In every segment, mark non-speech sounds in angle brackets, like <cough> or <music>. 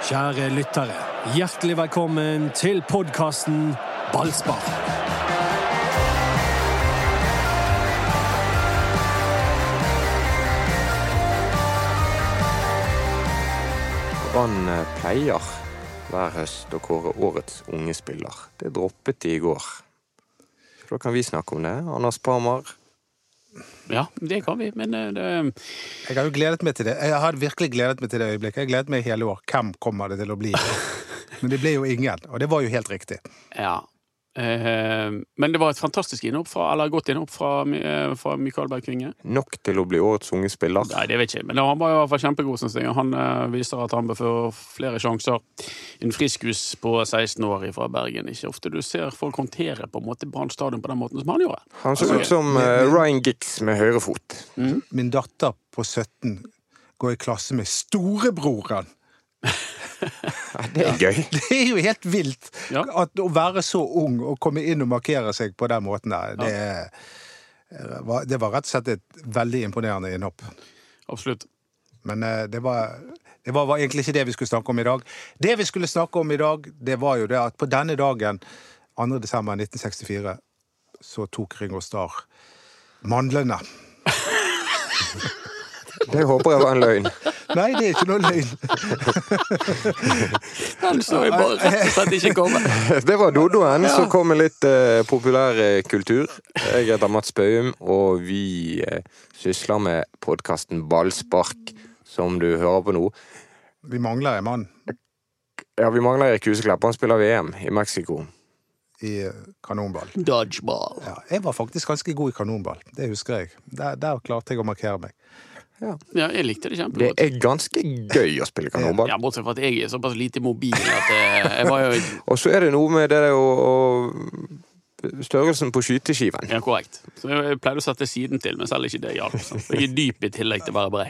Kjære lyttere, hjertelig velkommen til podkasten Ballspar. Brann eh, pleier hver høst å kåre årets unge spiller. Det droppet de i går. Så da kan vi snakke om det. Anders Parmar. Ja, det kan vi, men eh, det, Jeg har jo gledet meg til det. Jeg har virkelig gledet meg til det øyeblikket. Jeg har gledet meg hele år. Hvem kommer det til å bli? <laughs> Men det ble jo ingen, og det var jo helt riktig. Ja. Eh, men det var et fantastisk innhopp fra, eller godt innhopp fra, eh, fra Mikael Berg Kvinge. Nok til å bli årets unge spiller. Nei, det vet jeg ikke, men han var i hvert fall kjempegod, synes jeg. Han eh, viser at han bør få flere sjanser. En friskus på 16 år fra Bergen. Ikke ofte du ser folk håndtere på en måte Brann stadion på den måten som han gjorde. Han så Altså, ut som eh, Ryan Giggs med høyrefot. Min datter på 17 går i klasse med storebroren. Det er gøy. <laughs> Det er jo helt vilt Ja. at å være så ung og komme inn og markere seg på den måten der. Det, eh, var, det var rett og slett et veldig imponerende innhopp. Absolutt. Men eh, det, var, det var, var egentlig ikke det vi skulle snakke om i dag. Det vi skulle snakke om i dag, det var jo det at på denne dagen, 2. desember 1964, så tok Ringo Starr mandlene. <laughs> Det håper jeg var en løgn. Nei, det er ikke noe løgn. <laughs> Han så jeg bare rett og slett ikke komme. <laughs> Det var Dodoen som kom med litt eh, populær eh, kultur. Jeg heter Mats Bøum, og vi eh, sysler med podkasten Ballspark, som du hører på nå. Vi mangler en mann Ja, vi mangler Erik Huseklepp. Han spiller VM i Mexico. i eh, kanonball. Dodgeball. Ja, jeg var faktisk ganske god i kanonball. Det husker jeg. Der, der klarte jeg å markere meg. Ja, jeg likte det kjempegodt. Det er ganske gøy å spille kanonball. Ja, Bortsett fra at jeg er såpass lite mobil at eh, jeg var jo <laughs> Og så er det noe med det å, å Størrelsen på skyteskiven. Ja, korrekt. Så jeg pleide å sette siden til, men selv ikke det hjalp. Jeg er dyp i tillegg til å være brei.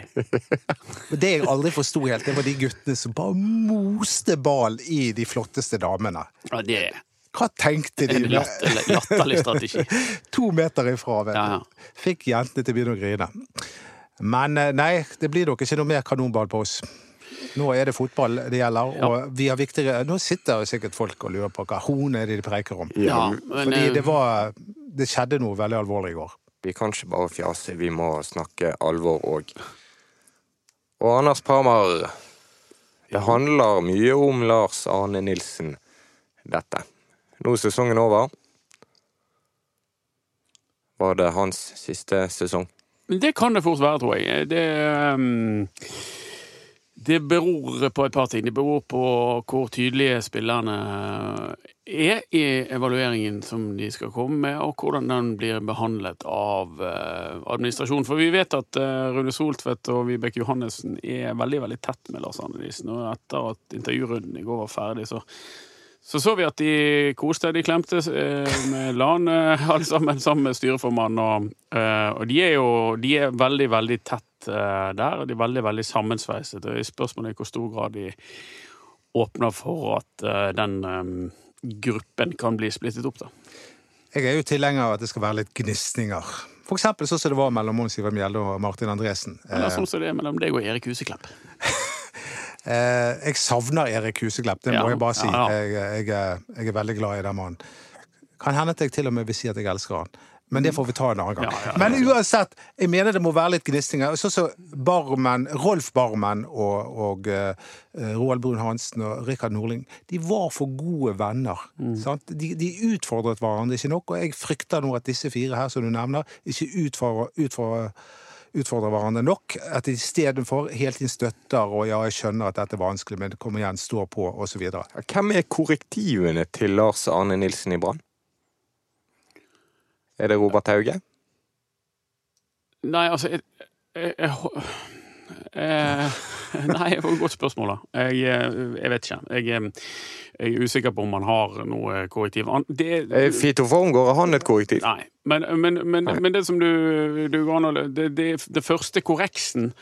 <laughs> Det jeg aldri forsto helt, det var de guttene som bare moste ball i de flotteste damene. Ja, det er Hva tenkte de? en latterlig strategi. <laughs> To meter ifra, vet du. Ja, ja. Fikk jentene til å begynne å grine. Men eh, nei, det blir nok ikke noe mer kanonball på oss. Nå er det fotball det gjelder, og vi har viktigere Nå sitter sikkert folk og lurer på hva horn er det de preker om. Ja, men, Fordi eh, det var Det skjedde noe veldig alvorlig i går. Vi kan ikke bare fjase, vi må snakke alvor òg. Og Anders Parmar, det handler mye om Lars Arne Nilsen, dette. Nå er sesongen over. Var det hans siste sesong? Det kan det fort være, tror jeg. Det, um, det beror på et par ting. Det beror på hvor tydelige spillerne er i evalueringen som de skal komme med, og hvordan den blir behandlet av uh, administrasjonen. For vi vet at uh, Rune Soltvedt og Vibeke Johannessen er veldig veldig tett med Lars Arne Nilsen. Og etter at intervjurunden i går var ferdig, så så så vi at de koste, de klemte eh, med LAN eh, alle sammen, sammen med styreformannen. Og, eh, og de er jo de er veldig, veldig tett der, og de er veldig, veldig sammensveiset. Og Spørsmålet er i hvor stor grad de åpner for at den gruppen kan bli splittet opp, da. Jeg er jo tilhenger av at det skal være litt gnisninger. For eksempel sånn som det var mellom Mons Ivar Mjelde og Martin Andresen. Eller sånn som det er mellom deg og Erik Huseklepp. <laughs> Eh, jeg savner Erik Huseklepp, det må Ja, jeg bare si. ja, ja. Jeg, jeg, er- jeg er veldig glad i den mannen. Kan hende at jeg til og med vil si at jeg elsker han. Men det får vi ta en annen gang. Ja, ja, ja. Men uansett, jeg mener det må være litt gnistinger. Sånn som Barmen, Rolf Barmen og, og uh, Roald Brun-Hansen og Rikard Norling. De var for gode venner. Mm. Sant? De, de utfordret hverandre ikke nok, og jeg frykter nå at disse fire her som du nevner, ikke utfordrer, utfordrer, utfordrer hverandre nok. At de istedenfor helt inn støtter og ja, jeg skjønner at dette er vanskelig, men kom igjen, stå på, osv. Hvem er korrektivene til Lars Arne Nilsen i Brann? Er det Robert Hauge? Nei, altså jeg, jeg, jeg, eh, <laughs> Nei, det var et godt spørsmål, da. Jeg, eh, jeg vet ikke. Jeg, eh, jeg er usikker på om man har noe korrektiv. Han- Det, Eh, Fito Formgård, er han et korrektiv? Nei, men, men, men, men det som du, du går det, det, det første korreksen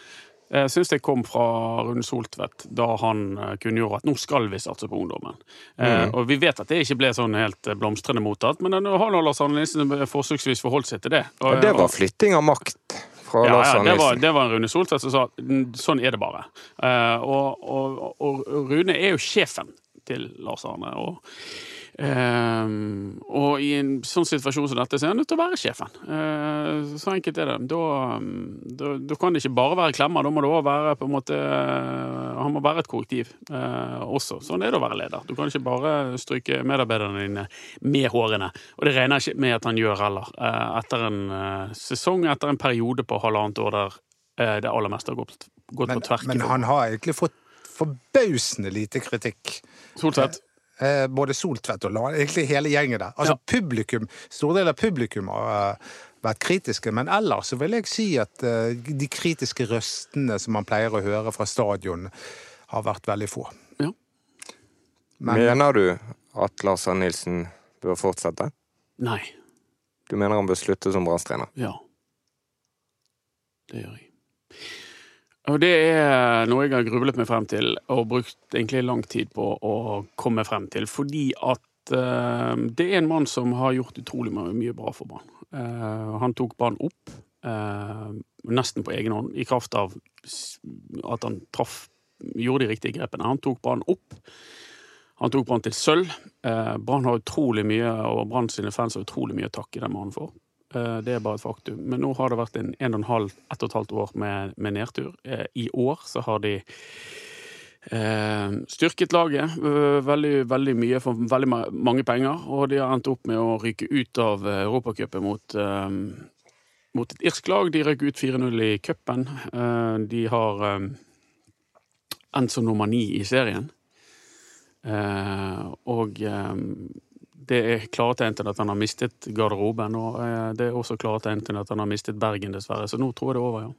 jeg syns jeg kom fra Rune Soltvedt da han kunngjorde at nå skal vi satse på ungdommen. Eh, og vi vet at det ikke ble sånn helt blomstrende mottatt, men nå har Lars Arne Nilsen forsøksvis forholdt seg til det. Og, Ja, det var flytting av makt fra Ja, Lars Arne det, Nilsen. det var en Rune Soltvedt som sa "Mm, sånn er det bare. Uh, og, og, og Rune er jo sjefen til Lars Arne. Og, eh, og i en sånn situasjon som dette, så er han nødt til å være sjefen. Uh, så enkelt er det. Da, da, da kan det ikke bare være klemmer, da må det òg være på en måte Han må være et korrektiv uh, også. Sånn er det å være leder. Du kan ikke bare stryke medarbeiderne dine med hårene. Og det regner jeg ikke med at han gjør heller. Etter en sesong, etter en periode på halvannet år der det aller meste har gått, gått Men, på tverk. men han har egentlig fått forbausende lite kritikk. Soltvedt. Eh, både Soltvedt og Lan, egentlig hele gjengen der. Altså publikum, Store deler av publikum har eh, vært kritiske, men ellers så vil jeg si at eh, de kritiske røstene som man pleier å høre fra stadion, har vært veldig få. Ja. Men Mener du at Lars Arne Nilsen bør fortsette? Nei. Du mener han bør slutte som Brann-trener? Ja. Det gjør jeg. Og det er noe jeg har grublet meg frem til, og brukt egentlig lang tid på å komme frem til, fordi at eh, det er en mann som har gjort utrolig mye, bra for Brann. Eh, han tok Brann opp, eh, nesten på egen hånd, i kraft av at han traff Gjorde de riktige grepene. Han tok Brann opp. Han tok Brann til sølv. Eh, Brann har utrolig mye, og Brann sine fans har utrolig mye å takke den mannen for. Eh, Det er bare et faktum. Men nå har det vært en, en og en halv, ett og et halvt år med, med nedtur. Eh, I år så har de eh, styrket laget eh, veldig, veldig mye for veldig ma- mange penger. Og de har endt opp med å ryke ut av Europacupen mot, eh, mot et irsk lag. De røk ut 4-0 i cupen. Eh, de har endt som nummer ni i serien. Og det er klare tegn at han har mistet garderoben, og eh, det er også klare tegn at han har mistet Bergen, dessverre. Så nå tror jeg det er over, ja.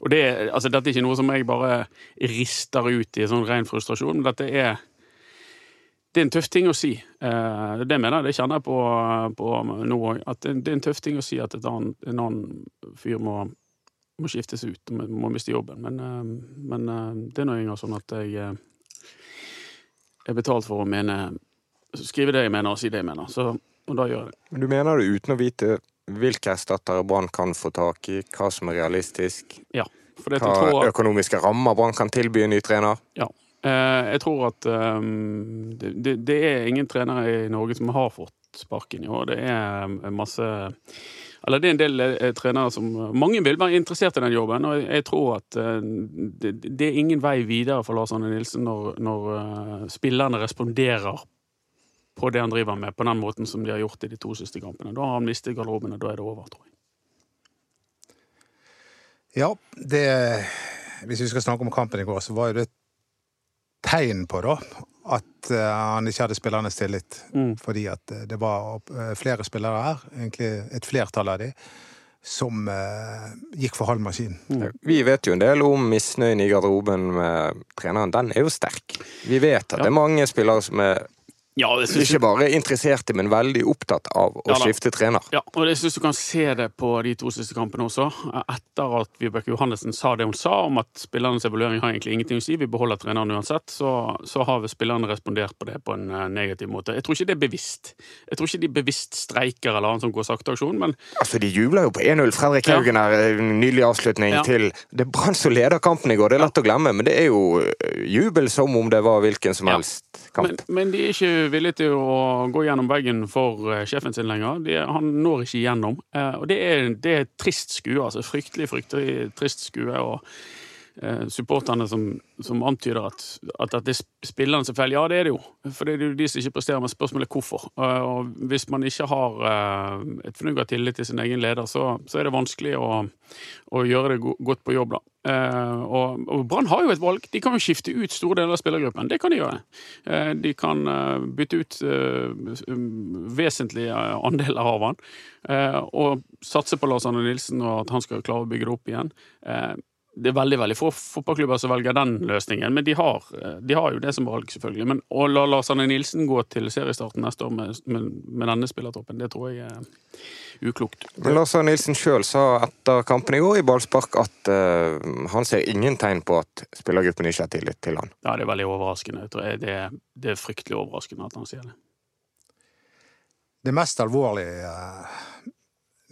Og det, altså, dette er ikke noe som jeg bare rister ut i sånn ren frustrasjon, men dette er det er en tøff ting å si. Eh, det mener jeg, det kjenner jeg på, på nå òg. At det, er en tøff ting å si at et annen, en annen fyr må, må skiftes ut, må, miste jobben. Men, eh, men det er nå engang sånn at jeg er betalt for å mene Skrive det jeg mener, og si det jeg mener. Så, og da gjør jeg det. Men Du mener det uten å vite hvilke erstattere Brann kan få tak i, hva som er realistisk, Ja. Hva tror, økonomiske rammer Brann kan tilby en ny trener? ja. Eh, jeg tror at um, det, det, er ingen trenere i Norge som har fått sparken i år. Det er eh, masse Eller det er en del eh, trenere som Mange vil være interessert i den jobben, og jeg, tror at eh, det, det er ingen vei videre for Lars Arne Nilsen når, når spillerne responderer på det han driver med, på den måten som de har gjort i de to siste kampene. Da har han mistet garderoben, og da er det over, tror jeg. ja, det Hvis vi skal snakke om kampen i går, så var jo det et tegn på da at eh, han ikke hadde spillernes tillit. Mm. Fordi at eh, det var eh, flere spillere her, egentlig et flertall av de, som eh, gikk for halv maskin. Vi vet jo en del om misnøyen i garderoben med treneren. Den er jo sterk. Vi vet at Ja. det er mange spillere som er Ja, synes ikke bare interesserte, men veldig opptatt av å Ja skifte trener. Ja, og jeg synes du kan se det på de to siste kampene også. Etter at Vibeke Johannessen sa det hun sa om at spillernes evaluering har egentlig ingenting å si, vi beholder treneren uansett, så, så har spillerne respondert på det på en eh, negativ måte. Jeg tror ikke det er bevisst. Jeg tror ikke de bevisst streiker eller annet som går gå sakte-aksjon, men Altså, De jubler jo på 1-0. Fredrik Ja. Haugen her, en nylig avslutning Ja. til Det er Brann som leder kampen i går, det er lett å glemme, men det er jo eh, jubel som om det var hvilken som Ja. helst kamp. Men, men de er ikke villige til å gå gjennom veggen for eh, sjefen sin lenger. De, han når ikke igjennom. Eh, og det er, det er trist skue. altså Fryktelig, fryktelig trist skue. og Supporterne som, som antyder at, at dette er spillerne som feil. Ja, det er det jo. For det er jo de som ikke presterer, men spørsmålet er hvorfor. Eh, og hvis man ikke har eh, et fnugg av tillit til sin egen leder, så, så er det vanskelig å, å gjøre det godt på jobb, da. Eh, og og Brann har jo et valg. De kan jo skifte ut store deler av spillergruppen. Det kan de gjøre. Eh, de kan eh, bytte ut eh, vesentlige andeler av han. eh, og satse på Lars Arne Nilsen og at han skal klare å bygge det opp igjen. Det er veldig veldig få fotballklubber som velger den løsningen, men de har, eh, de har jo det som valg, selvfølgelig. Men å la Lars Arne Nilsen gå til seriestarten neste år med, med, med denne spillertroppen, det tror jeg er uklokt. Men Lars Arne Nilsen sjøl sa etter kampen i går i ballspark at uh, han ser ingen tegn på at spillergruppen ikke har tillit til han. Ja, det er veldig overraskende. Jeg tror jeg, det, er- det er fryktelig overraskende at han sier det. Det mest alvorlige eh,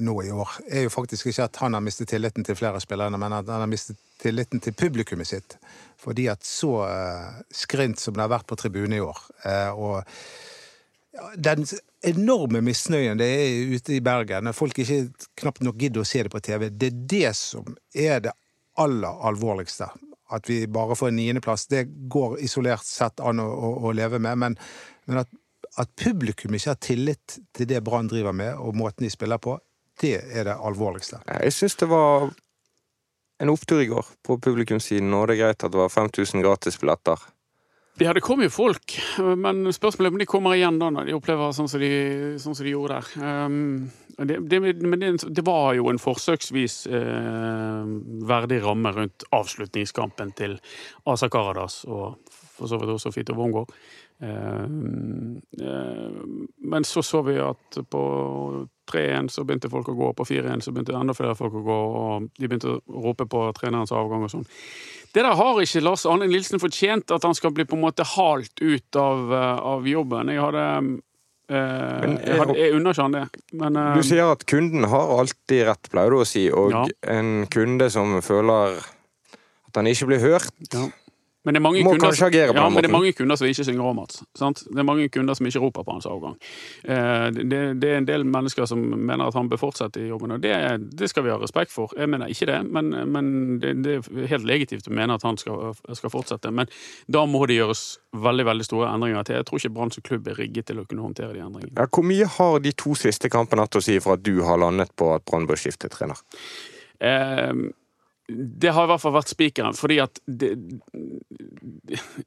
nå i år, er jo faktisk ikke at han har mistet tilliten til flere spillere, men at han har mistet tilliten til publikummet sitt. Fordi at så uh, skrint som det har vært på tribunen i år. Uh, og den enorme misnøyen det er ute i Bergen, når folk ikke knapt nok gidder å se det på TV, det er det som er det aller alvorligste. At vi bare får en niendeplass, det går isolert sett an å, å, å leve med. Men, men at, at, publikum ikke har tillit til det Brann driver med, og måten de spiller på, det er det alvorligste. Jeg syns det var en opptur i går på publikumssiden, og det er greit at det var 5000 gratisbilletter. Ja, det kommer jo folk, men spørsmålet er om de kommer igjen da når de opplever sånn som de, sånn som de gjorde der. Um, det, det, men det, det, var jo en forsøksvis uh, verdig ramme rundt avslutningskampen til Asa Karadas og for så vidt også Fito Wongård. Uh, uh, men så så vi at på 3-1 så begynte folk å gå, på 4-1 så begynte enda flere folk å gå, og de begynte å rope på trenerens avgang og sånn. Det der har ikke Lars Arne Nilsen fortjent, at han skal bli på en måte halt ut av, eh, av jobben. Jeg hadde eh, jeg, jeg, jeg unner ikke han det. Men, eh, du sier at kunden har alltid rett, pleier du å si. Og ja. en kunde som føler at han ikke blir hørt, ja. Men det er mange, kunder, som, ja, men det er mange kunder som ikke synger om Sant? Det er mange kunder som ikke roper på hans avgang. Eh, det, det, er en del mennesker som mener at han bør fortsette i jobben, og det, det skal vi ha respekt for. Jeg mener ikke det, men, men det, det, er helt legitimt å mene at han skal, skal, fortsette. Men da må det gjøres veldig veldig store endringer til. Jeg tror ikke Brann som klubb er rigget til å kunne håndtere de endringene. Ja, hvor mye har de to siste kampene hatt å si for at du har landet på at Brann bør skifte trener? Eh, det har i hvert fall vært spikeren, fordi at det,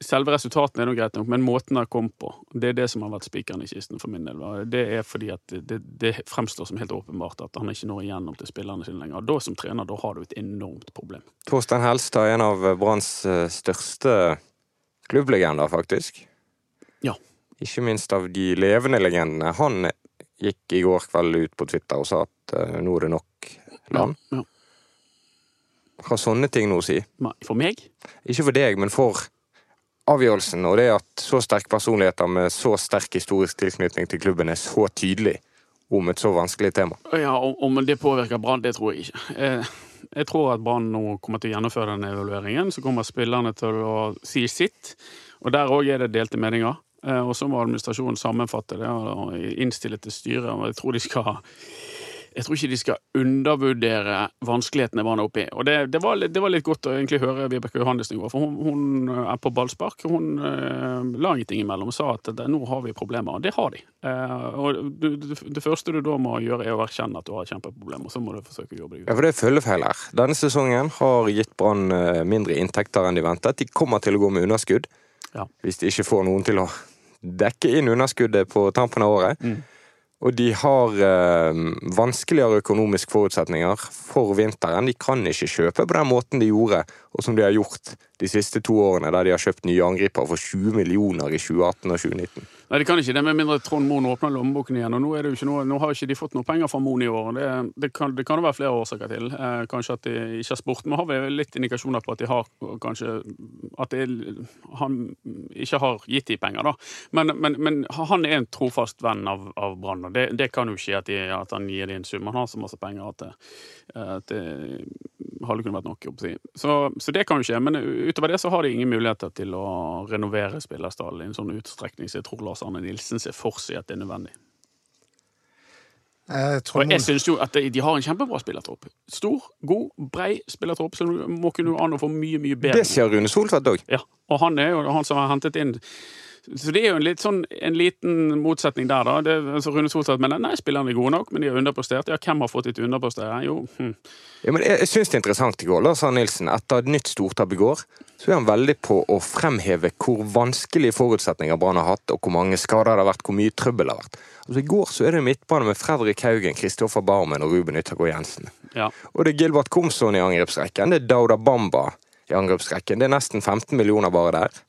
Selve resultatene er nå greit nok, men måten det kommet på, det er det som har vært spikeren i kisten for min del. Det er fordi at det, det, fremstår som helt åpenbart at han ikke når igjennom til spillerne sine lenger. Da som trener, da har du et enormt problem. Torstein Helstad er en av Branns eh, største klubblegender, faktisk. Ja. Ikke minst av de levende legendene. Han gikk i går kveld ut på Twitter og sa at uh, nå er det nok land. Ja, ja. Har sånne ting noe å si? For meg? Ikke for deg, men for avgjørelsen. Og det at så sterke personligheter med så sterk historisk tilknytning til klubben er så tydelig om et så vanskelig tema. Ja, Om det påvirker Brann, det tror jeg ikke. Eh, jeg tror at Brann nå kommer til å gjennomføre den evalueringen. Så kommer spillerne til å si sitt. Og der òg er det delte meninger. Eh, og så må administrasjonen sammenfatte det og innstille til styret. Og jeg tror de skal jeg tror ikke de skal undervurdere vanskelighetene Brann er oppe i. Og det, det, var, det, var, litt godt å egentlig høre Vibeke Johannessen i går, for hun, hun, er på ballspark. Hun uh, la ingenting imellom og sa at det, nå har vi problemer. Og det har de. Uh, og du, det, det første du da må gjøre, er å erkjenne at du har kjempeproblemer, og så må du forsøke å jobbe deg ut. Ja, for det er følgefeil her. Denne sesongen har gitt Brann eh, mindre inntekter enn de ventet. De kommer til å gå med underskudd ja. hvis de ikke får noen til å dekke inn underskuddet på tampen av året. Mm. Og de har eh, vanskeligere økonomiske forutsetninger for vinteren. De kan ikke kjøpe på den måten de gjorde, og som de har gjort de siste to årene, der de har kjøpt nye angripere for 20 millioner i 2018 og 2019. Nei, de kan ikke det, med mindre Trond Moen åpner lommeboken igjen. og nå, er det jo ikke noe, nå har ikke de fått noe penger fra Moen i år. Det, det, kan, det kan være flere årsaker til. Eh, kanskje at de ikke har spurt. Men har vi litt indikasjoner på at de har kanskje At de, han ikke har gitt de penger, da. Men, men, men han er en trofast venn av, av Brann. Det, det, kan jo skje at, de, at, han gir dem en sum. Han har så masse penger at det, at det hadde kunne vært nok. Så, så det kan jo skje. Men utover det så har de ingen muligheter til å renovere spillerstallen i en sånn utstrekning som jeg tror Lars Arne Nilsen ser for seg at det er nødvendig. Jeg og jeg syns jo at de har en kjempebra spillertropp. Stor, god, brei spillertropp, så du må kunne an å få mye, mye bedre. Det sier Rune Soltvedt òg. Ja, og han er jo han som har hentet inn så det er jo en, litt sånn, en liten motsetning der, da. Det, altså Rune Solstad mener nei, spillerne er gode nok, men de har underprestert. Ja, hvem har fått et underprestere? Jo hm. ja, men Jeg, jeg syns det er interessant i går, Lars Arne Nilsen. Etter et nytt stortap i går, så er han veldig på å fremheve hvor vanskelige forutsetninger Brann har hatt, og hvor mange skader det har vært, hvor mye trøbbel det har vært. Altså I går så er det midtbane med Fredrik Haugen, Kristoffer Barmen og Ruben Yttergård Jensen. Ja. Og det er Gilbert Komsson i angrepsrekken, det er Dauda Bamba i angrepsrekken. Det er nesten 15 millioner bare der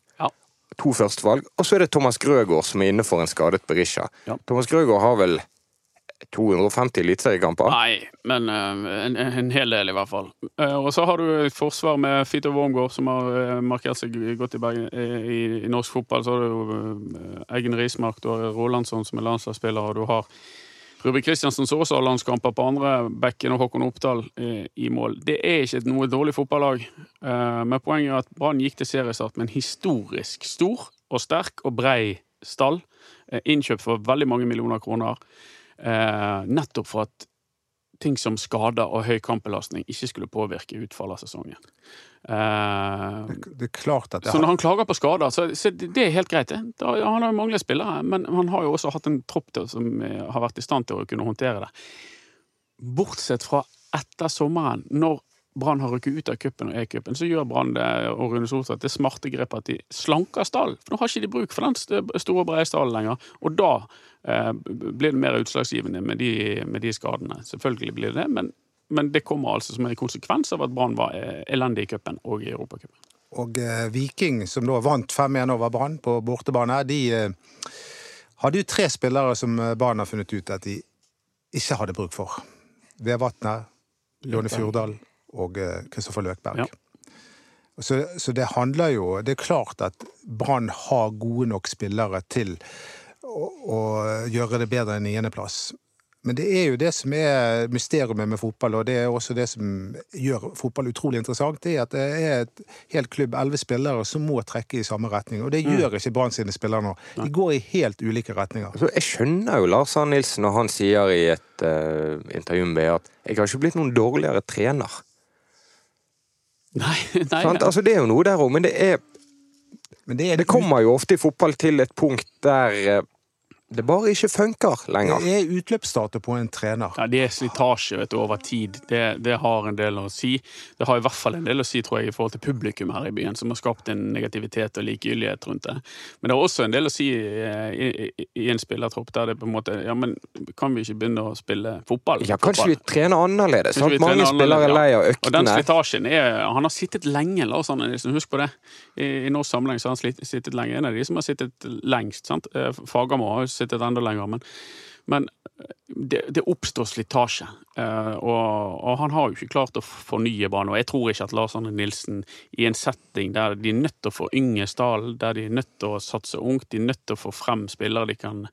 to førstevalg. Og så er det Thomas Grøgaard som er inne for en skadet Berisha. Ja. Thomas Grøgaard har vel 250 eliteseriekamper? Nei, men uh, en, en, hel del, i hvert fall. Uh, og så har du et forsvar med Fito Wormgård, som har uh, markert seg godt i, Bergen, i, i, norsk fotball. Så har du Eggen Rismark, du har Rolandsson, som er landslagsspiller, og du har Ruben Kristiansen så også landskamper på andre bekken, og Håkon Oppdal eh, i mål. Det er ikke noe dårlig fotballag, eh, men poenget er at Brann gikk til seriestart med en historisk stor og sterk og brei stall, eh, innkjøpt for veldig mange millioner kroner, eh, nettopp for at ting som skader og høy kampbelastning ikke skulle påvirke utfallet av sesongen. Eh, Det er klart at det så når han klager på skader, så, så det er helt greit. det. Han har jo manglet spillere, men han har jo også hatt en tropp til, som eh, har vært i stand til å kunne håndtere det. Bortsett fra etter sommeren, når Brann har rykket ut av cupen og E-cupen, så gjør Brann det og Rune Soltvedt det smarte grepet at de slanker stallen. For nå har ikke de bruk for den store, brede stallen lenger. Og da eh, blir det mer utslagsgivende med de, med de skadene. Selvfølgelig blir det det, men, men det kommer altså som en konsekvens av at Brann var eh, elendig i cupen og i Europacupen. Og eh, Viking, som da vant 5-1 over Brann på bortebane, de eh, hadde jo tre spillere som eh, Brann har funnet ut at de ikke hadde bruk for. Vevatnet, Lone Fjordal og eh, Kristoffer Løkberg. Ja. Så, så det handler jo Det er klart at Brann har gode nok spillere til å, å gjøre det bedre enn niendeplass. Men det er jo det som er mysteriet med fotball, og det er også det som gjør fotball utrolig interessant. Det er at det er et helt klubb, elleve spillere, som må trekke i samme retning. Og det gjør ikke Brann sine spillere nå. De går i helt ulike retninger. Altså, jeg skjønner jo Lars Arne Nilsen når han sier i et uh, intervju med at jeg har ikke blitt noen dårligere trener. Nei, <laughs> nei, Sant? Altså, det er jo noe der òg, men det, er, Men det, er det kommer jo ofte i fotball til et punkt der eh, det bare ikke funker lenger. det er utløpsdato på en trener. Ja, det er slitasje vet du, over tid. Det, det har en del å si. Det har i hvert fall en del å si tror jeg, i forhold til publikum her i byen, som har skapt en negativitet og likegyldighet rundt det. Men det har også en del å si eh, i, i, i en spillertropp der det på en måte Ja, men kan vi ikke begynne å spille fotball? Ja, kanskje vi trener annerledes. Vi Mange spillere er lei av øktene. ja. Og den slitasjen er Han har sittet lenge, Lars Arne Nilsen, husk på det. I, i norsk sammenheng så har han slitt, sittet lenge. En av de som har sittet lengst. sant? Eh, Fagermo har jo sittet enda lenger. men men det, det oppstår slitasje, eh, og, og han har jo ikke klart å fornye banen. Og jeg tror ikke at Lars Arne Nilsen i en setting der de er nødt til å forynge stallen, der de er nødt til å satse ungt, de er nødt til å få frem spillere de kan,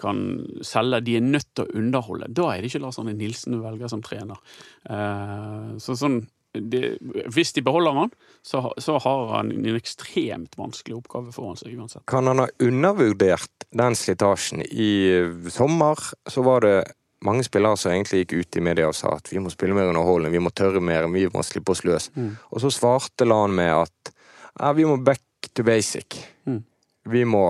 kan selge, de er nødt til å underholde. Da er det ikke Lars Arne Nilsen du velger som trener. Eh, så sånn det, hvis de beholder han, så, så har han en ekstremt vanskelig oppgave foran seg uansett. Kan han ha undervurdert den slitasjen? I sommer så var det mange spillere som egentlig gikk ut i media og sa at vi må spille mer underholdende, vi må tørre mer, vi må slippe oss løs. Mm. Og så svarte Lan med at ja, vi må back to basic. Mm. Vi må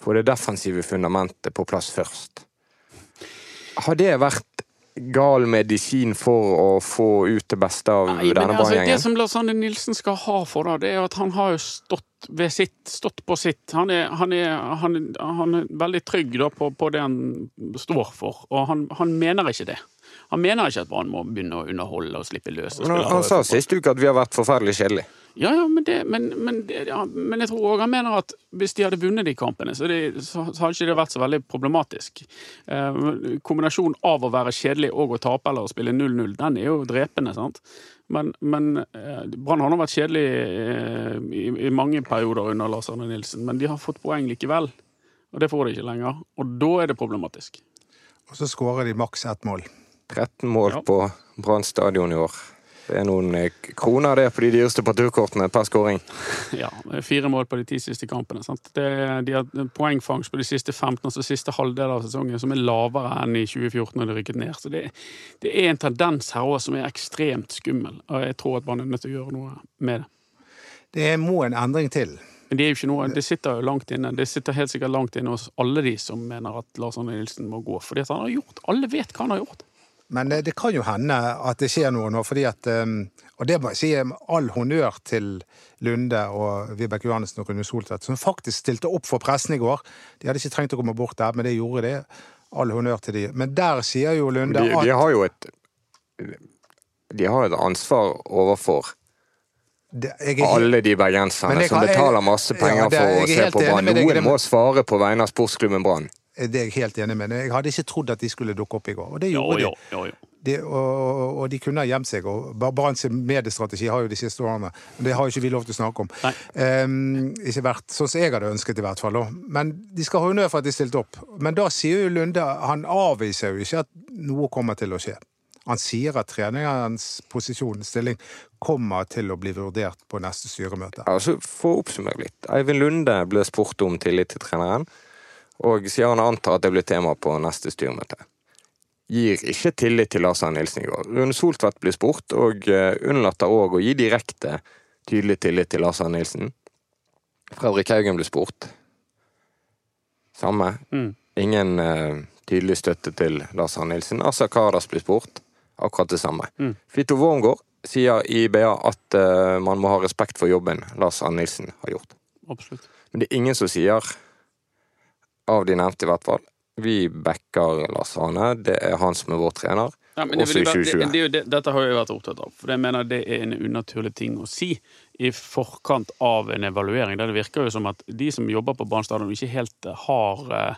få det defensive fundamentet på plass først. Har det vært gal medisin for å få ut det beste av Nei, men denne altså, det som Lars Anne Nilsen skal ha for det, det er at han har jo stått ved sitt, stått på sitt. Han er, han er, han er, han er veldig trygg da på, på det han står for, og han, han mener ikke det. Han mener ikke at Brann må begynne å underholde og slippe løs. og Han, han sa sist uke at vi har vært forferdelig kjedelige. Ja, ja, men, det, men, men, det, ja, men jeg tror òg han mener at hvis de hadde vunnet de kampene, så, det, så, så hadde ikke det vært så veldig problematisk. Eh, kombinasjonen av å være kjedelig og å tape eller å spille 0-0, den er jo drepende, sant. Men, men eh, Brann har nå vært kjedelig eh, i, i mange perioder under Lars Arne Nilsen, men de har fått poeng likevel. Og det får de ikke lenger. Og da er det problematisk. Og så skårer de maks ett mål. 13 mål Ja. på Brann stadion i år. Det er noen eh, kroner det på de dyreste parturkortene per skåring. <laughs> Ja, Fire mål på de ti siste kampene. Sant? Det, de har poengfangst på de siste 15, altså siste halvdel av sesongen, som er lavere enn i 2014 når de rykket ned. Så det, det er en tendens her òg som er ekstremt skummel, og jeg tror at man er nødt til å gjøre noe med det. Det må en endring til. Men det er jo ikke noe, det sitter jo langt inne. Det sitter helt sikkert langt inne hos alle de som mener at Lars Arne Nilsen må gå. Fordi at han har gjort, alle vet hva han har gjort. Men eh, det kan jo hende at det skjer noe nå, fordi at eh, Og det må jeg si all honnør til Lunde og Vibeke Johannessen og Rune Soltvedt, som faktisk stilte opp for pressen i går. De hadde ikke trengt å komme bort der, men det gjorde de. All honnør til de. Men der sier jo Lunde De, de har jo et De har et ansvar overfor det, jeg alle de bergenserne som betaler masse Ja, penger det- for å se på Brann. Noen må svare på vegne av sportsklubben Brann. Det er jeg helt enig med. Jeg hadde ikke trodd at de skulle dukke opp i går, og det gjorde jo, de. jo, jo. de og, og de kunne ha gjemt seg. og Barents mediestrategi har jo de siste årene Men det har jo ikke vi lov til å snakke om. Ehm, ikke vært sånn som jeg hadde ønsket, i hvert fall. Men de skal ha honnør for at de stilte opp. Men da sier jo Lunde Han avviser jo ikke at noe kommer til å skje. Han sier at treningens posisjon, stilling, kommer til å bli vurdert på neste styremøte. Altså, For å oppsummere litt. Eivind Lunde ble spurt om tillit til treneren, og sier han antar at det blir tema på neste styrmøte. Gir ikke tillit til Lars Arne Nilsen i går. Rune Soltvedt blir spurt, og eh, unnlater òg å gi direkte tydelig tillit til Lars Arne Nilsen. Fredrik Haugen blir spurt. Samme. Mm. Ingen uh, tydelig støtte til Lars Arne Nilsen. Asa Kardas blir spurt. Akkurat det samme. Mm. Fito Wormgård sier i BA at uh, man må ha respekt for jobben Lars Arne Nilsen har gjort. Absolutt. Men det er ingen som sier, av de nevnte i hvert fall, vi backer Lars Arne, det er han som er vår trener. Ja, men det, Også i vil jo være- 2020. det, det, det, dette har jeg vært opptatt av, for jeg mener det er en unaturlig ting å si i forkant av en evaluering. Der det virker jo som at de som jobber på Brann stadion, ikke helt eh, har eh,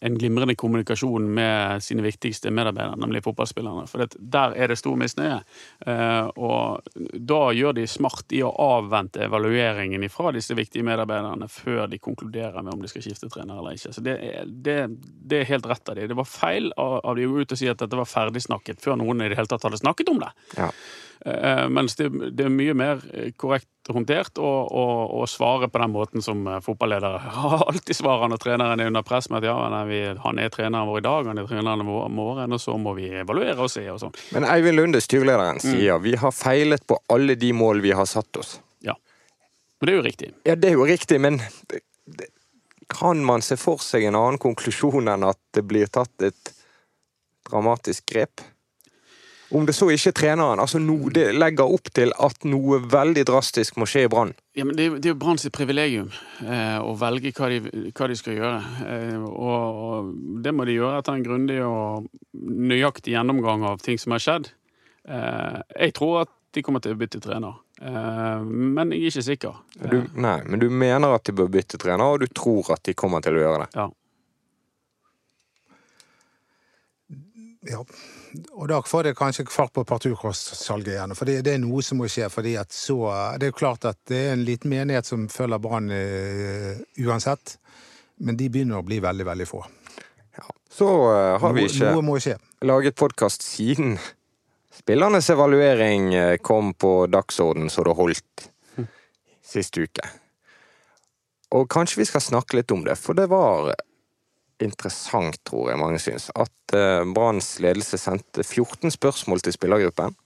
en glimrende kommunikasjon med sine viktigste medarbeidere, nemlig fotballspillerne. For det, der er det stor misnøye. Eh, og da gjør de smart i å avvente evalueringen fra disse viktige medarbeiderne før de konkluderer med om de skal skifte trener eller ikke. Så det det, det er helt rett av de. Det var feil av, de å gå ut og si at dette var ferdigsnakket, før noen i det hele tatt hadde snakket om det. Ja. Eh, mens det, det er mye mer eh, korrekt håndtert å, å, å svare på den måten som eh, fotballedere <laughs> har alltid svarer når treneren er under press med at ja, nei, vi, han er treneren vår i dag, han er treneren vår i morgen, og så må vi evaluere og se og sånn. Men Eivind Lunde, styrlederen, sier vi har feilet på alle de mål vi har satt oss. Ja. Men det er jo riktig. Ja, det er jo riktig, men kan man se for seg en annen konklusjon enn at det blir tatt et dramatisk grep? Om det så ikke er treneren, altså no, det legger opp til at noe veldig drastisk må skje i Brann. Ja, men Det, er jo- det er jo Brann sitt privilegium eh, å velge hva de, hva de skal gjøre. Eh, og, og det må de gjøre etter en grundig og nøyaktig gjennomgang av ting som har skjedd. Eh, jeg tror at de kommer til å bytte trener, eh, men jeg er ikke sikker. Du, nei, men du mener at de bør bytte trener, og du tror at de kommer til å gjøre det. Ja. Ja. Og da får det kanskje fart på parturkostsalget igjen. For det, det er noe som må skje. fordi at så, Det er jo klart at det er en liten menighet som følger Brann uh, uansett. Men de begynner å bli veldig, veldig få. Så uh, har vi ikke noe noe laget podkast siden spillernes evaluering eh, kom på dagsorden så det holdt sist uke. Og kanskje vi skal snakke litt om det, for det var interessant, tror jeg mange syns, at eh, Branns ledelse sendte 14 spørsmål til spillergruppen.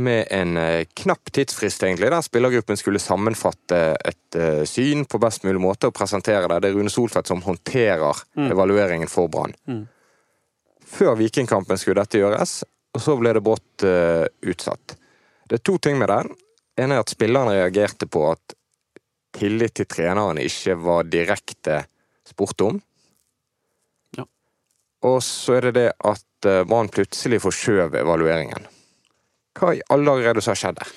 Med en eh, knapp tidsfrist, egentlig, der spillergruppen skulle sammenfatte et eh, syn på best mulig måte og presentere det. Det er Rune Soltvedt som håndterer evalueringen for Brann. Før Vikingkampen skulle dette gjøres, og så ble det brått uh, utsatt. Det er to ting med den. En er at spillerne reagerte på at tillit til treneren ikke var direkte spurt om. Ja. Og så er det det at eh, Brann plutselig forskjøv evalueringen. Hva i alle dager er det som har skjedd der?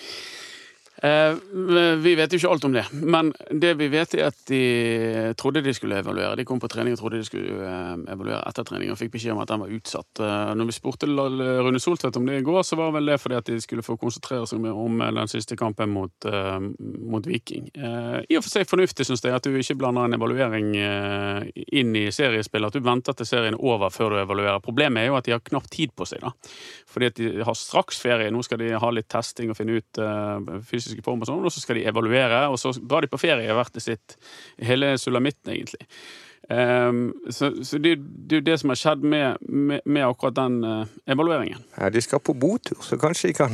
Eh, vi vet jo ikke alt om det, men det vi vet er at de trodde de skulle evaluere. De kom på trening og trodde de skulle eh, evaluere etter trening og fikk beskjed om at den var utsatt. Eh, Når vi spurte Rune Soltvedt om det i går, så var vel det fordi at de skulle få konsentrere seg mer om den siste kampen mot, mot Viking. I og for seg fornuftig, syns jeg, at du ikke blander en evaluering inn i seriespill. At du venter til serien er over før du evaluerer. Problemet er jo at de har knapt tid på seg. da. Fordi at de har straks ferie. Nå skal de ha litt testing og finne ut eh, fysiske form og sånn, og så skal de evaluere, og så drar de på ferie hvert til sitt. Hele sulamitten, egentlig. Um, så så det, det er jo det som har skjedd med, med, med akkurat den uh, evalueringen. Ja, de skal på botur, så kanskje de kan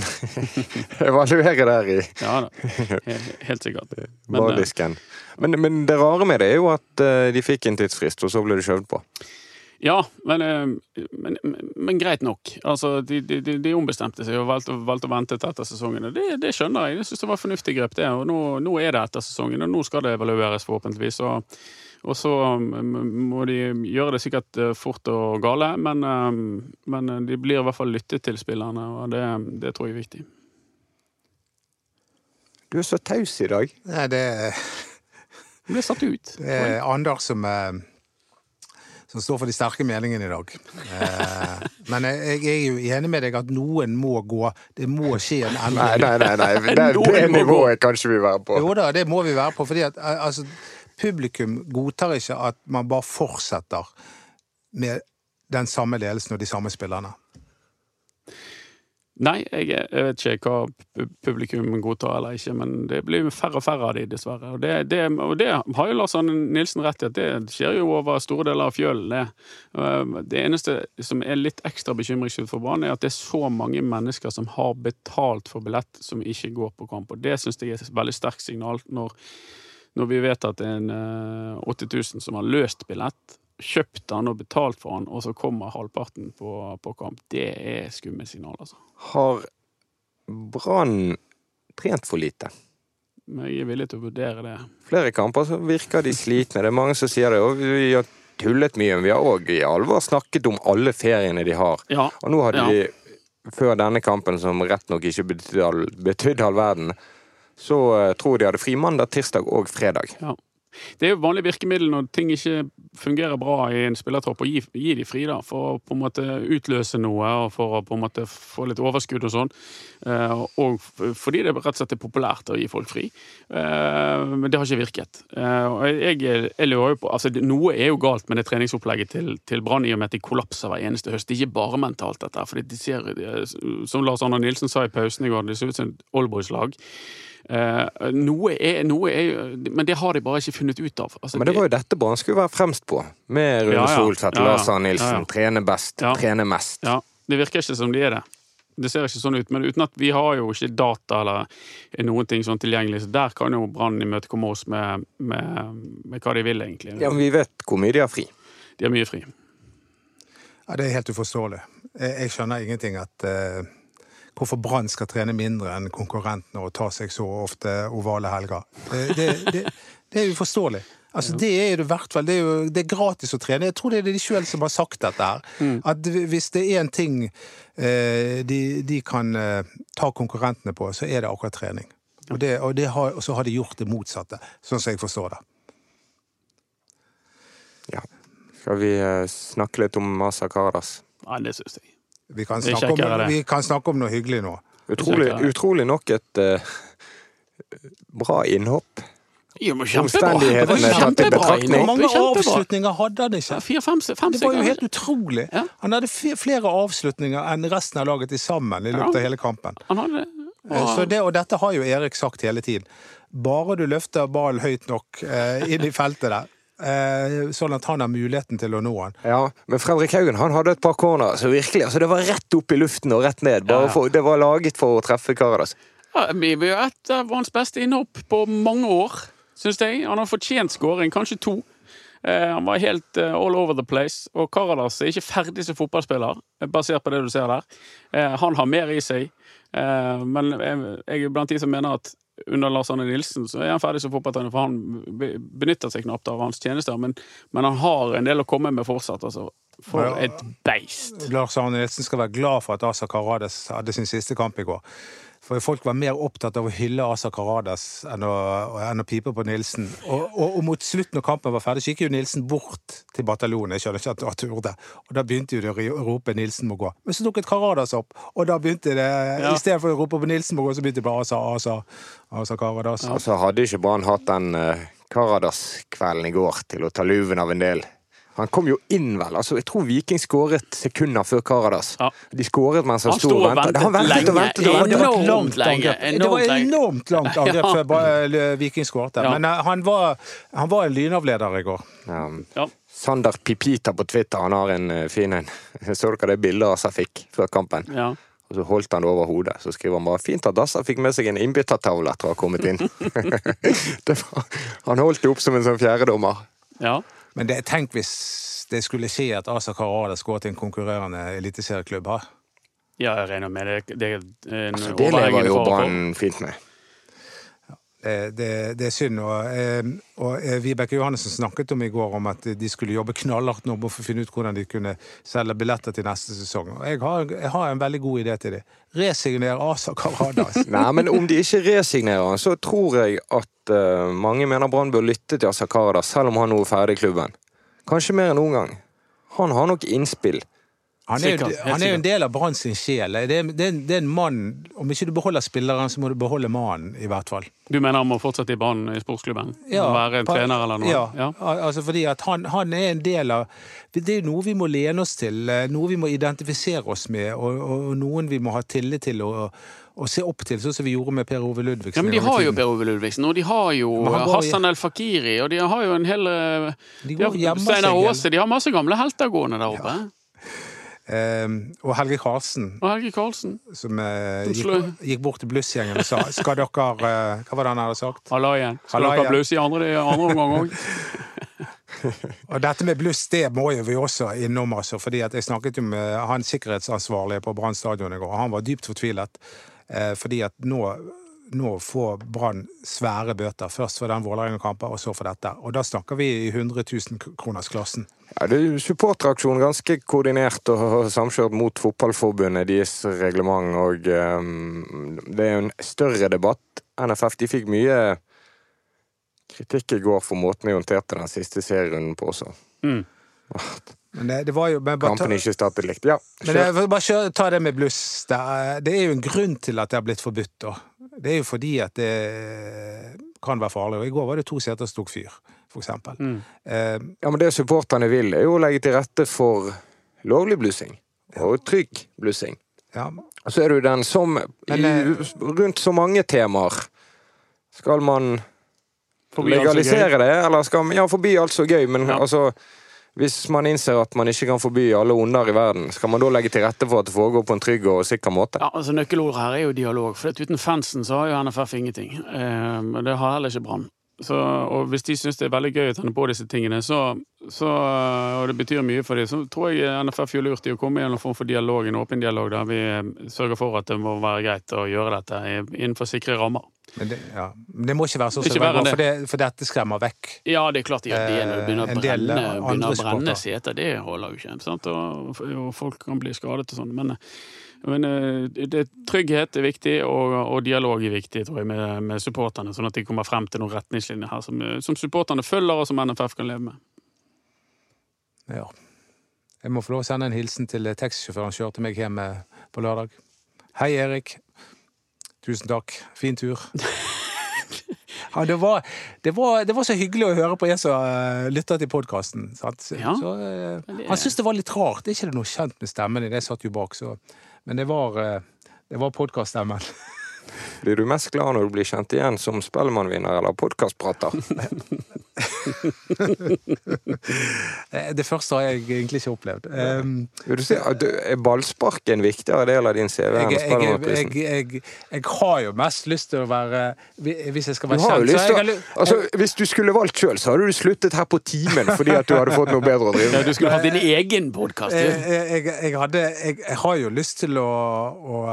<laughs> evaluere der i Ja da, helt, helt sikkert. <laughs> Men, eh. Men, men det rare med det er jo at uh, de fikk en tidsfrist, og så ble det skjøvet på. Ja, men, eh, men, men, men greit nok. Altså, de, de, de, ombestemte seg og valgte, valgte å vente til etter sesongen. og Det, det skjønner jeg. Jeg syns det var fornuftig grep, det. Og nå, nå er det etter sesongen, og nå skal det evalueres, forhåpentligvis. Og, og så mm, må de gjøre det sikkert eh, fort og gale, men, eh, men de blir i hvert fall lyttet til spillerne, og det, det tror jeg er viktig. Du er så taus i dag. Nei, det, Du ble satt ut. det er Anders som, som står for de sterke meningene i dag. Eh, men jeg, jeg er jo enig med deg at noen må gå. Det må skje en Nei, endring. nei, nei. nei. Det, det nivået kan ikke vi være på. Jo da, det må vi være på. fordi at eh, altså, publikum godtar ikke at man bare fortsetter med den samme ledelsen og de samme spillerne. Nei, jeg, jeg vet ikke hva publikum godtar eller ikke, men det blir færre og færre av de, dessverre. Og det, det, og det har jo Lars Arne Nilsen rett i, at det skjer jo over store deler av fjølen. Det. Det eneste som er litt ekstra bekymringsfullt for Brann, er at det er så mange mennesker som har betalt for billett, som ikke går på kamp. Og det syns jeg er et veldig sterkt signal når, når vi vet at det er en eh, 80 000 som har løst billett, kjøpt han og betalt for han, og så kommer halvparten på, på kamp. Det er skummelt signal, altså. Har Brann trent for lite? Jeg er villig til å vurdere det. Flere kamper så virker de slitne. Det er mange som sier det. Og vi har tullet mye, men vi har òg i alvor snakket om alle feriene de har. Ja, Og nå Ja. de, før denne kampen, som rett nok ikke betydde all, betydde all verden, så eh, tror de hadde fri mandag, tirsdag og fredag. ja. Det er jo vanlig virkemiddel når ting ikke fungerer bra i en spillertropp, å gi, gi de fri da, for å på en måte utløse noe og for å på en måte få litt overskudd og sånn. Eh, og fordi det rett og slett er populært å gi folk fri. Eh, men det har ikke virket. Eh, og jeg, jeg, lurer jo på, altså Noe er jo galt med det treningsopplegget til, til Brann i og med at de kollapser hver eneste høst. Det er ikke bare mentalt, dette. fordi de ser, Som Lars Arne Nilsen sa i pausen i går, det ser ut som et oldboys-lag. Eh, noe er, noe er Men det har de bare ikke funnet ut av. Altså, Men det var jo dette Brann skulle være fremst på. Med Rune Ja, ja. Solseth, Ja, ja. Lars Arne Nilsen. Ja, ja. Trene best, Ja. trene mest. Ja, Det virker ikke som de er det. Det ser ikke sånn ut. Men uten at vi har jo ikke data eller noen ting sånn tilgjengelig, så der kan jo Brann imøtekomme oss med, med, med hva de vil, egentlig. Ja, men vi vet hvor mye de har fri. De har mye fri. Ja, Det er helt uforståelig. Jeg, jeg skjønner ingenting at eh, hvorfor Brann skal trene mindre enn konkurrentene og ta seg så ofte ovale helger. Det, det, det, det er uforståelig. Altså, Det er det hvert fall. Det er jo det er gratis å trene. Jeg tror det er de sjøl som har sagt dette. her. At hvis det er én ting eh, de, de kan eh, ta konkurrentene på, så er det akkurat trening. Og, det, og, det har, og så har de gjort det motsatte, sånn som jeg forstår det. Ja. Skal vi eh, snakke litt om Masa Karadas? Nei, det syns jeg. Vi kan, snakke om, vi kan snakke om noe hyggelig nå. Utrolig, utrolig nok et uh, bra innhopp. Jo, men Omstendighetene tatt i kjempebra betraktning. Hvor mange avslutninger hadde han ikke? Fire, fem, fem Det var jo helt utrolig. Ja. Han hadde flere avslutninger enn resten av laget til sammen i løpet av hele kampen. Han hadde og... Så det, og dette har jo Erik sagt hele tiden. Bare du løfter ballen høyt nok eh, inn i feltet der, eh, sånn at han har muligheten til å nå han. Ja, men Fredrik Haugen han hadde et par corner, så virkelig, altså det var rett opp i luften og rett ned. For, det var laget for å treffe Karadas. Ja, vi er et av hans beste innhopp på mange år, syns jeg. Han har fortjent skåring, kanskje to. Eh, han var helt eh, all over the place. Og Karadas er ikke ferdig som fotballspiller, eh, basert på det du ser der. Eh, han har mer i seg. Eh, men jeg er blant de som mener at under Lars Arne Nilsen så er han ferdig som fotballtrener, for han benytter seg knapt av hans tjenester. Men, men han har en del å komme med fortsatt, altså. For et beist. Lars Arne Nilsen skal være glad for at Asa Karadas hadde sin siste kamp i går. For folk var mer opptatt av å hylle Asa Karadas enn å, enn å pipe på Nilsen. Og, og, og mot slutten når kampen var ferdig, så gikk jo Nilsen bort til bataljonen. Jeg skjønner ikke at han turde. Og da begynte jo de å rope 'Nilsen må gå'. Men så dukket Karadas opp, og da begynte det Ja. I stedet for å rope på 'Nilsen må gå', så begynte det bare Asa, Asa, Asa Karadas. Altså hadde ikke Brann hatt den uh, Karadas-kvelden i går til å ta luven av en del. Han kom jo inn, vel. altså Jeg tror Viking skåret sekunder før Karadas. Ja. De skåret mens han, Han sto og ventet. Han ventet og lenge. ventet. og ventet. Enormt langt lenge. Det var et enormt langt angrep <laughs> før ja. Viking skåret. Ja. Men uh, han var, han var en lynavleder i går. Ja. Ja. Sander Pipita på Twitter han har en uh, fin en. <laughs> Så dere det bildet Assa fikk før kampen? Ja. Og så holdt han det over hodet. Så skriver han bare 'fint at Assa fikk med seg en innbyttertavle etter å ha kommet inn'. <laughs> det var, han holdt det opp som en sånn fjerdedommer. ja. Men det, tenk hvis det skulle skje at Asa Karadas går til en konkurrerende eliteserieklubb. Ja, jeg regner med det. Det er en det lever jo. Brann fint med. Det, det, det er synd. Og, eh, og eh, Vibeke Johannessen snakket om i går om at de skulle jobbe knallhardt nå for å finne ut hvordan de kunne selge billetter til neste sesong. Jeg har, jeg har en veldig god idé til det. Resigner Asa Karadas. <laughs> Nei, men om de ikke resignerer så tror jeg at uh, mange mener Brann bør lytte til Asa Karadas, selv om han nå er ferdig i klubben. Kanskje mer enn noen gang. Han har nok innspill. Han er, jo, han er jo en del av Brann sin sjel. Det er, det, er, det er en mann Om ikke du beholder spilleren, så må du beholde mannen, i hvert fall. Du mener han må fortsette i banen i sportsklubben? Ja, være en trener eller noe? Ja, Ja. altså fordi at han, han er en del av Det er noe vi må lene oss til, eh, noe vi må identifisere oss med, og, og, noen vi må ha tillit til og, og se opp til, sånn som vi gjorde med Per Ove Ludvigsen. Ja, men De har jo. Per Ove Ludvigsen, og de har jo Hassan El Fakiri, og de har jo en hel eh, Steinar Aase. De har masse gamle helter gående der oppe. Eh, og Helge Karlsen, Og Helge Karlsen. som eh, gikk, gikk bort til blussgjengen og sa Skal dere eh, Hva var det han hadde sagt? Hallaien. Skal dere blusse i andre, andre omgang òg? <laughs> Og dette med bluss, det må jo vi også innom, altså. Fordi jeg snakket jo med han sikkerhetsansvarlige på Brann stadion i går, og han var dypt fortvilet. Eh, fordi at nå, nå får Brann svære bøter. Først for den Vålerenga-kampen, og så for dette. Og da snakker vi i 100 000-kronersklassen. Ja, det er jo supporteraksjon ganske koordinert og samkjørt mot fotballforbundet, deres reglement, og um, det er jo en større debatt. NFF de fikk mye kritikk i går for måten de håndterte den siste serierunden på også. Mm. Men det, det var jo men bare ta- Kampen ikke startet likt. Ja, Men kjør. jeg vil bare kjør, ta det med bluss. Det er, det er jo en grunn til at det har blitt forbudt. Da. Det er jo fordi at det kan være farlig. Og I går var det to seter som tok fyr, for eksempel. Mm. Eh, Ja, men det supporterne vil, er jo å legge til rette for lovlig blussing. Og trygg blussing. ja. Og så er det jo den som Men, i, eh, Rundt så mange temaer Skal man legalisere det, eller skal man Ja, forbi alt så gøy, men Ja. altså hvis man innser at man ikke kan forby alle onder i verden, skal man da legge til rette for at det foregår på en trygg og sikker måte? Ja, altså Nøkkelordet her er jo dialog. For uten fansen så har jo NFF ingenting. Eh, det har heller ikke Brann. Så, og hvis de syns det er veldig gøy å tenne på disse tingene, så, så, og det betyr mye for dem, så tror jeg NFF gjør lurt i å komme i en form for dialog, en åpen dialog, der vi eh, sørger for at det må være greit å gjøre dette innenfor sikre rammer. Men det, ja. Men det må ikke være går, enn for, det, for dette skremmer vekk. Ja, det er klart det når det begynner å Eh, brenne, begynner å brenne seter. Det holder jo ikke. Sant? Og, og folk kan bli skadet og sånn. Men, men eh, det, trygghet er viktig, og, og dialog er viktig tror jeg, med, med supporterne, sånn at de kommer frem til noen retningslinjer her som, som supporterne følger, og som NFF kan leve med. Ja. Jeg må få lov å sende en hilsen til taxisjåføren som kjørte meg hjem eh, på lørdag. Hei, Erik. Tusen takk. Fin tur. <laughs> Ja, det, var, det, var, det var så hyggelig å høre på en som uh, lytter til podkasten. Ja. uh, han syntes det var litt rart. Det er ikke noe kjent med stemmen din, jeg satt jo bak, så Men det var, uh, det var podkaststemmen. <laughs> Blir du mest glad når du blir kjent igjen som Spellemannvinner eller podkastprater? Eh, <laughs> Det første har jeg egentlig ikke opplevd. Um, Vil du si, er ballspark en viktigere del av din CV jeg, enn jeg, jeg, jeg, jeg har jo mest lyst til å være Hvis jeg skal være kjent, så jeg har altså, Hvis du skulle valgt sjøl, så hadde du sluttet her på timen fordi at du hadde fått noe bedre å drive Ja, med. du skulle hatt din egen podkast. jeg, jeg, jeg, jeg, jeg har jo lyst til å, å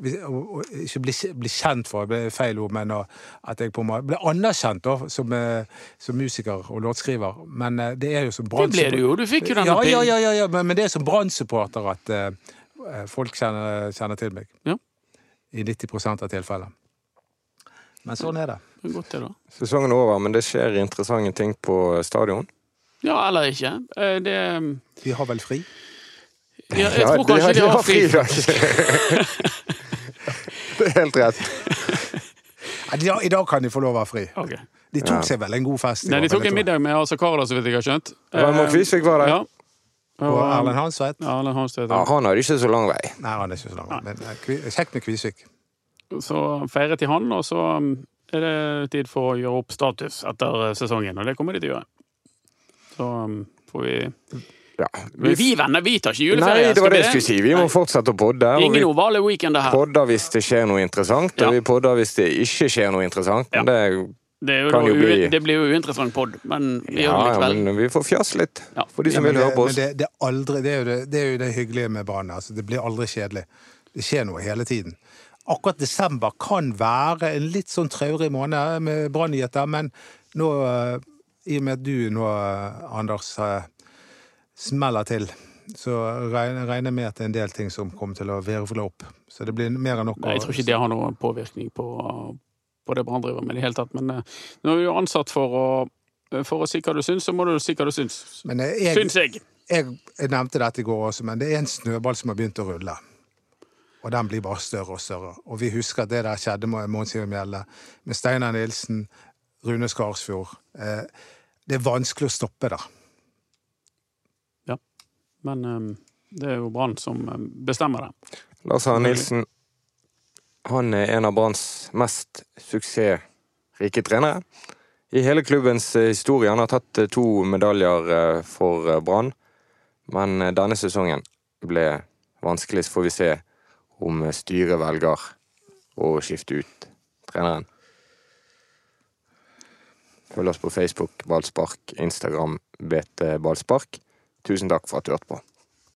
ikke bli, bli kjent for, det er feil ord, men at jeg på en måte ble anerkjent da, som, eh, som musiker og låtskriver. Men eh, det er jo som Det ble du jo. Du fikk jo denne ja, ja, ja, ja, ja, men, men det er som Brann-supporter at uh, folk kjenner, kjenner til meg. Ja. I 90% av tilfellene. Men sånn er det. Det er Godt det, da. Sesongen er over, men det skjer interessante ting på stadion. Ja, eller ikke. Eh, Det Vi har vel fri? ja, Jeg Ja, tror kanskje de har fri. fridag. <laughs> <laughs> Det <laughs> er helt rett. I dag- I dag kan de få lov å være fri. Okay. De tok Ja. seg vel en god fest. Nei, de tok en middag med Asa Kara, så vidt jeg har skjønt. Raymond Eh, Kvisvik var der. Ja. Og Og, Erlend Hansveit? Ja, Erlend Hanstvedt. Ja, han har ikke så lang vei. Nei, han er ikke så lang. Men eh, Kvi- kjekt med Kvisvik. Så feiret de han, og så um, er det tid for å gjøre opp status etter eh, sesongen, og det kommer de til å gjøre. Så um, får vi Ja. Men vi venner, vi tar ikke juleferie. Nei, det var det jeg skulle si. Vi må Nei. fortsette å podde. Ingen ovale weekender her. podder hvis det skjer noe interessant, Ja. og vi podder hvis det ikke skjer noe interessant. Ja. Men det Det, er jo Kan jo bli- det blir jo uinteressant pod, men vi Ja, gjør det ja, likevel. men vi får fjas litt. Ja. For de som Ja, vil høre på oss. Men det, det, er aldri, det, er jo det, det er jo det hyggelige med barna. Altså, det blir aldri kjedelig. Det skjer noe hele tiden. Akkurat desember kan være en litt sånn traurig måned med brannnyheter, men nå, eh, i og med at du nå, eh, Anders, eh, smeller til, så regner regner med at det er en del ting som kommer til å virvle opp. Så det blir mer enn nok Nei, Jeg tror ikke det har noen påvirkning på, på det Brann driver med i det hele tatt. Men eh, nå er vi jo ansatt for å, for å si hva du syns, så må du si hva du syns. Men eh, jeg, Syns jeg. jeg, jeg nevnte dette i går også, men det er en snøball som har begynt å rulle. Og den blir bare større og større. Og vi husker at det der skjedde med Mons Iver Mjelde, med Steinar Nilsen, Rune Skarsfjord. Eh, det er vanskelig å stoppe det. Men eh, det er jo Brann som eh, bestemmer det. Lars Herre Nilsen han er en av Branns mest suksessrike trenere. I hele klubbens eh, historie. Han har tatt eh, to medaljer eh, for Brann. Men denne sesongen ble vanskelig, så får vi se om styret velger å skifte ut treneren. Følg oss på Facebook Ballspark, Instagram BT Ballspark. Tusen takk for at du hørte på.